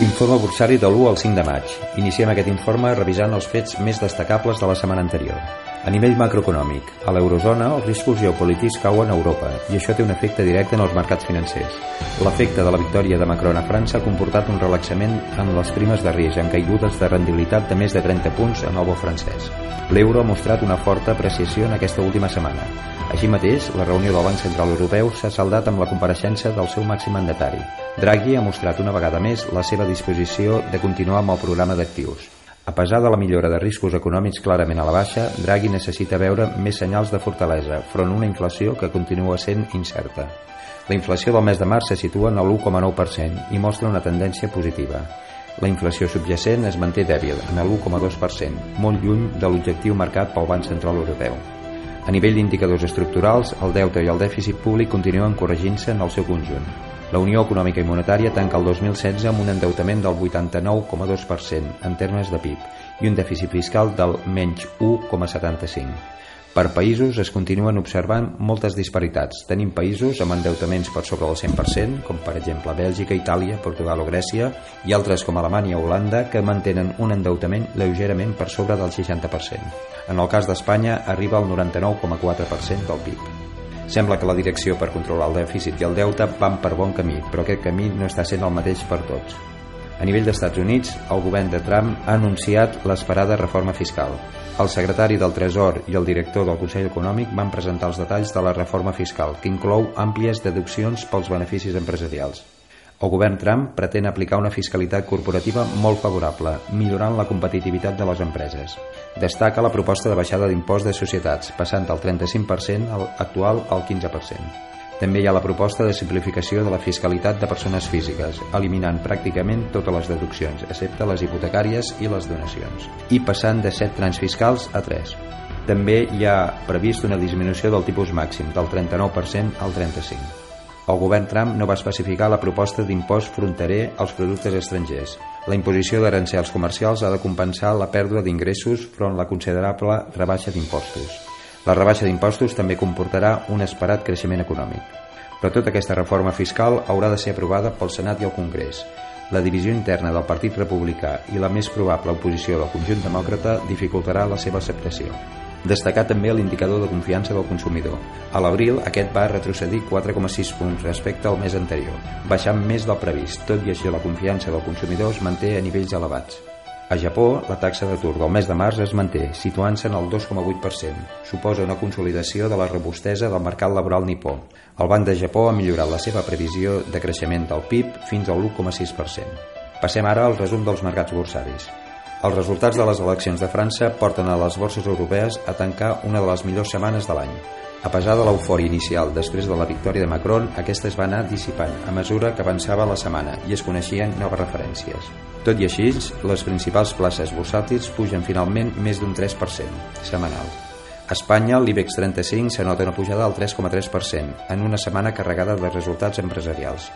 Informe bursari de l'1 al 5 de maig. Iniciem aquest informe revisant els fets més destacables de la setmana anterior. A nivell macroeconòmic, a l'eurozona els riscos geopolítics cauen a Europa i això té un efecte directe en els mercats financers. L'efecte de la victòria de Macron a França ha comportat un relaxament en les primes de risc amb caigudes de rendibilitat de més de 30 punts en el bo francès. L'euro ha mostrat una forta apreciació en aquesta última setmana. Així mateix, la reunió del Banc Central Europeu s'ha saldat amb la compareixença del seu màxim mandatari. Draghi ha mostrat una vegada més la seva disposició de continuar amb el programa d'actius. A pesar de la millora de riscos econòmics clarament a la baixa, Draghi necessita veure més senyals de fortalesa front a una inflació que continua sent incerta. La inflació del mes de març se situa en el 1,9% i mostra una tendència positiva. La inflació subjacent es manté dèbil, en el 1,2%, molt lluny de l'objectiu marcat pel Banc Central Europeu. A nivell d'indicadors estructurals, el deute i el dèficit públic continuen corregint-se en el seu conjunt. La Unió Econòmica i Monetària tanca el 2016 amb un endeutament del 89,2% en termes de PIB i un dèficit fiscal del menys 1,75%. Per països es continuen observant moltes disparitats. Tenim països amb endeutaments per sobre del 100%, com per exemple Bèlgica, Itàlia, Portugal o Grècia, i altres com Alemanya o Holanda, que mantenen un endeutament lleugerament per sobre del 60%. En el cas d'Espanya arriba al 99,4% del PIB. Sembla que la direcció per controlar el dèficit i el deute van per bon camí, però aquest camí no està sent el mateix per tots. A nivell d'Estats Units, el govern de Trump ha anunciat l'esperada reforma fiscal. El secretari del Tresor i el director del Consell Econòmic van presentar els detalls de la reforma fiscal, que inclou àmplies deduccions pels beneficis empresarials. El govern Trump pretén aplicar una fiscalitat corporativa molt favorable, millorant la competitivitat de les empreses. Destaca la proposta de baixada d'impost de societats, passant del 35% actual al 15%. També hi ha la proposta de simplificació de la fiscalitat de persones físiques, eliminant pràcticament totes les deduccions, excepte les hipotecàries i les donacions, i passant de 7 trams fiscals a 3. També hi ha previst una disminució del tipus màxim, del 39% al 35%. El govern Trump no va especificar la proposta d'impost fronterer als productes estrangers. La imposició d'arancels comercials ha de compensar la pèrdua d'ingressos front la considerable rebaixa d'impostos. La rebaixa d'impostos també comportarà un esperat creixement econòmic. Però tota aquesta reforma fiscal haurà de ser aprovada pel Senat i el Congrés. La divisió interna del Partit Republicà i la més probable oposició del conjunt demòcrata dificultarà la seva acceptació. Destacar també l'indicador de confiança del consumidor. A l'abril aquest va retrocedir 4,6 punts respecte al mes anterior, baixant més del previst, tot i així la confiança del consumidor es manté a nivells elevats. A Japó, la taxa d'atur del mes de març es manté, situant-se en el 2,8%. Suposa una consolidació de la robustesa del mercat laboral nipó. El Banc de Japó ha millorat la seva previsió de creixement del PIB fins al 1,6%. Passem ara al resum dels mercats borsaris. Els resultats de les eleccions de França porten a les borses europees a tancar una de les millors setmanes de l'any. A pesar de l'eufòria inicial després de la victòria de Macron, aquesta es va anar dissipant a mesura que avançava la setmana i es coneixien noves referències. Tot i així, les principals places bursàtils pugen finalment més d'un 3% setmanal. A Espanya, l'IBEX 35 s'anota una pujada del 3,3% en una setmana carregada de resultats empresarials.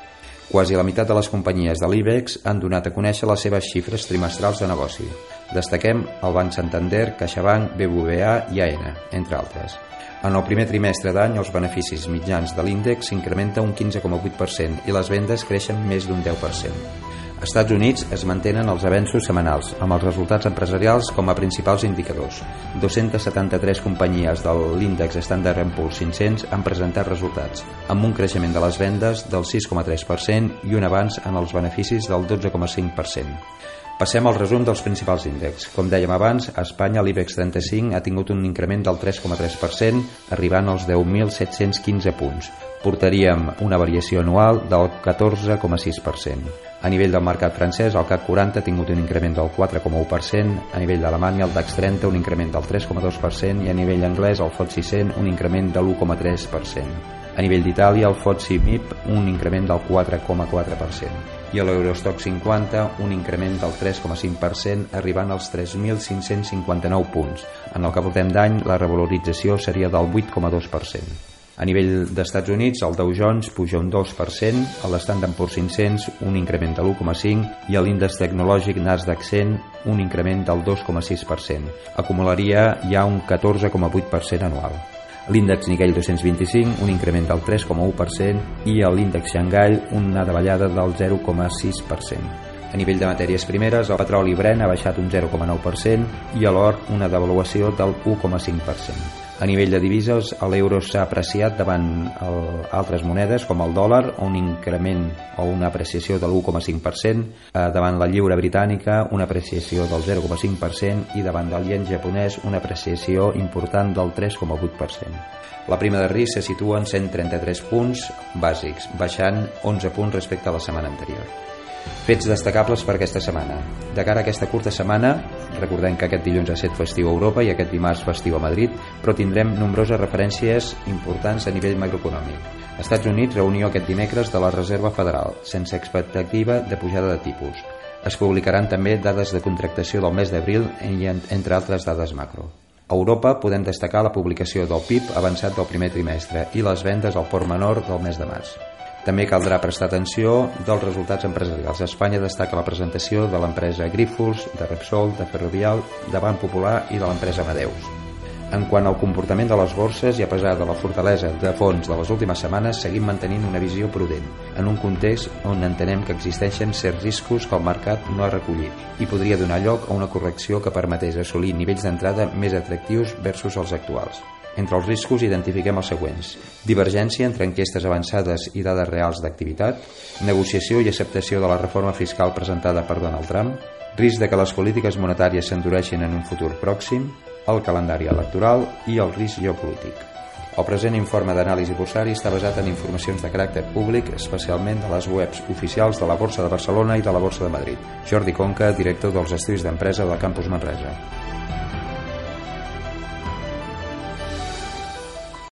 Quasi la meitat de les companyies de l'IBEX han donat a conèixer les seves xifres trimestrals de negoci. Destaquem el Banc Santander, CaixaBank, BBVA i AENA, entre altres. En el primer trimestre d'any, els beneficis mitjans de l'índex s'incrementa un 15,8% i les vendes creixen més d'un 10%. Estats Units es mantenen els avenços setmanals, amb els resultats empresarials com a principals indicadors. 273 companyies de l'índex Standard Poor's 500 han presentat resultats, amb un creixement de les vendes del 6,3% i un avanç en els beneficis del 12,5%. Passem al resum dels principals índexs. Com dèiem abans, a Espanya l'IBEX 35 ha tingut un increment del 3,3%, arribant als 10.715 punts. Portaríem una variació anual del 14,6%. A nivell del mercat francès, el CAC 40 ha tingut un increment del 4,1%, a nivell d'Alemanya el DAX 30 un increment del 3,2% i a nivell anglès el FTSE 100 un increment de l'1,3%. A nivell d'Itàlia, el FTSE MIP un increment del 4,4% i a l'Eurostock 50 un increment del 3,5% arribant als 3.559 punts. En el que portem d'any, la revalorització seria del 8,2%. A nivell d'Estats Units, el Dow Jones puja un 2%, l'Standard Poor's 500 un increment de l'1,5% i l'índex tecnològic Nasdaq 100 un increment del 2,6%. Acumularia ja un 14,8% anual l'índex Nikkei 225 un increment del 3,1% i l'índex Xangai una davallada del 0,6%. A nivell de matèries primeres, el petroli Brent ha baixat un 0,9% i l'or una devaluació del 1,5%. A nivell de divises, l'euro s'ha apreciat davant el, altres monedes com el dòlar, un increment o una apreciació de l'1,5%, eh, davant la lliura britànica una apreciació del 0,5% i davant del yen japonès una apreciació important del 3,8%. La prima de risc se situa en 133 punts bàsics, baixant 11 punts respecte a la setmana anterior. Fets destacables per aquesta setmana. De cara a aquesta curta setmana, recordem que aquest dilluns ha estat festiu a Europa i aquest dimarts festiu a Madrid, però tindrem nombroses referències importants a nivell macroeconòmic. Estats Units, reunió aquest dimecres de la Reserva Federal, sense expectativa de pujada de tipus. Es publicaran també dades de contractació del mes d'abril i entre altres dades macro. A Europa podem destacar la publicació del PIB avançat del primer trimestre i les vendes al port menor del mes de març. També caldrà prestar atenció dels resultats empresarials. A Espanya destaca la presentació de l'empresa Grífols, de Repsol, de Ferrovial, de Banc Popular i de l'empresa Amadeus. En quant al comportament de les borses i a pesar de la fortalesa de fons de les últimes setmanes, seguim mantenint una visió prudent, en un context on entenem que existeixen certs riscos que el mercat no ha recollit i podria donar lloc a una correcció que permetés assolir nivells d'entrada més atractius versus els actuals. Entre els riscos identifiquem els següents. Divergència entre enquestes avançades i dades reals d'activitat, negociació i acceptació de la reforma fiscal presentada per Donald Trump, risc de que les polítiques monetàries s'endureixin en un futur pròxim, el calendari electoral i el risc geopolític. El present informe d'anàlisi borsari està basat en informacions de caràcter públic, especialment de les webs oficials de la Borsa de Barcelona i de la Borsa de Madrid. Jordi Conca, director dels Estudis d'Empresa del Campus Manresa.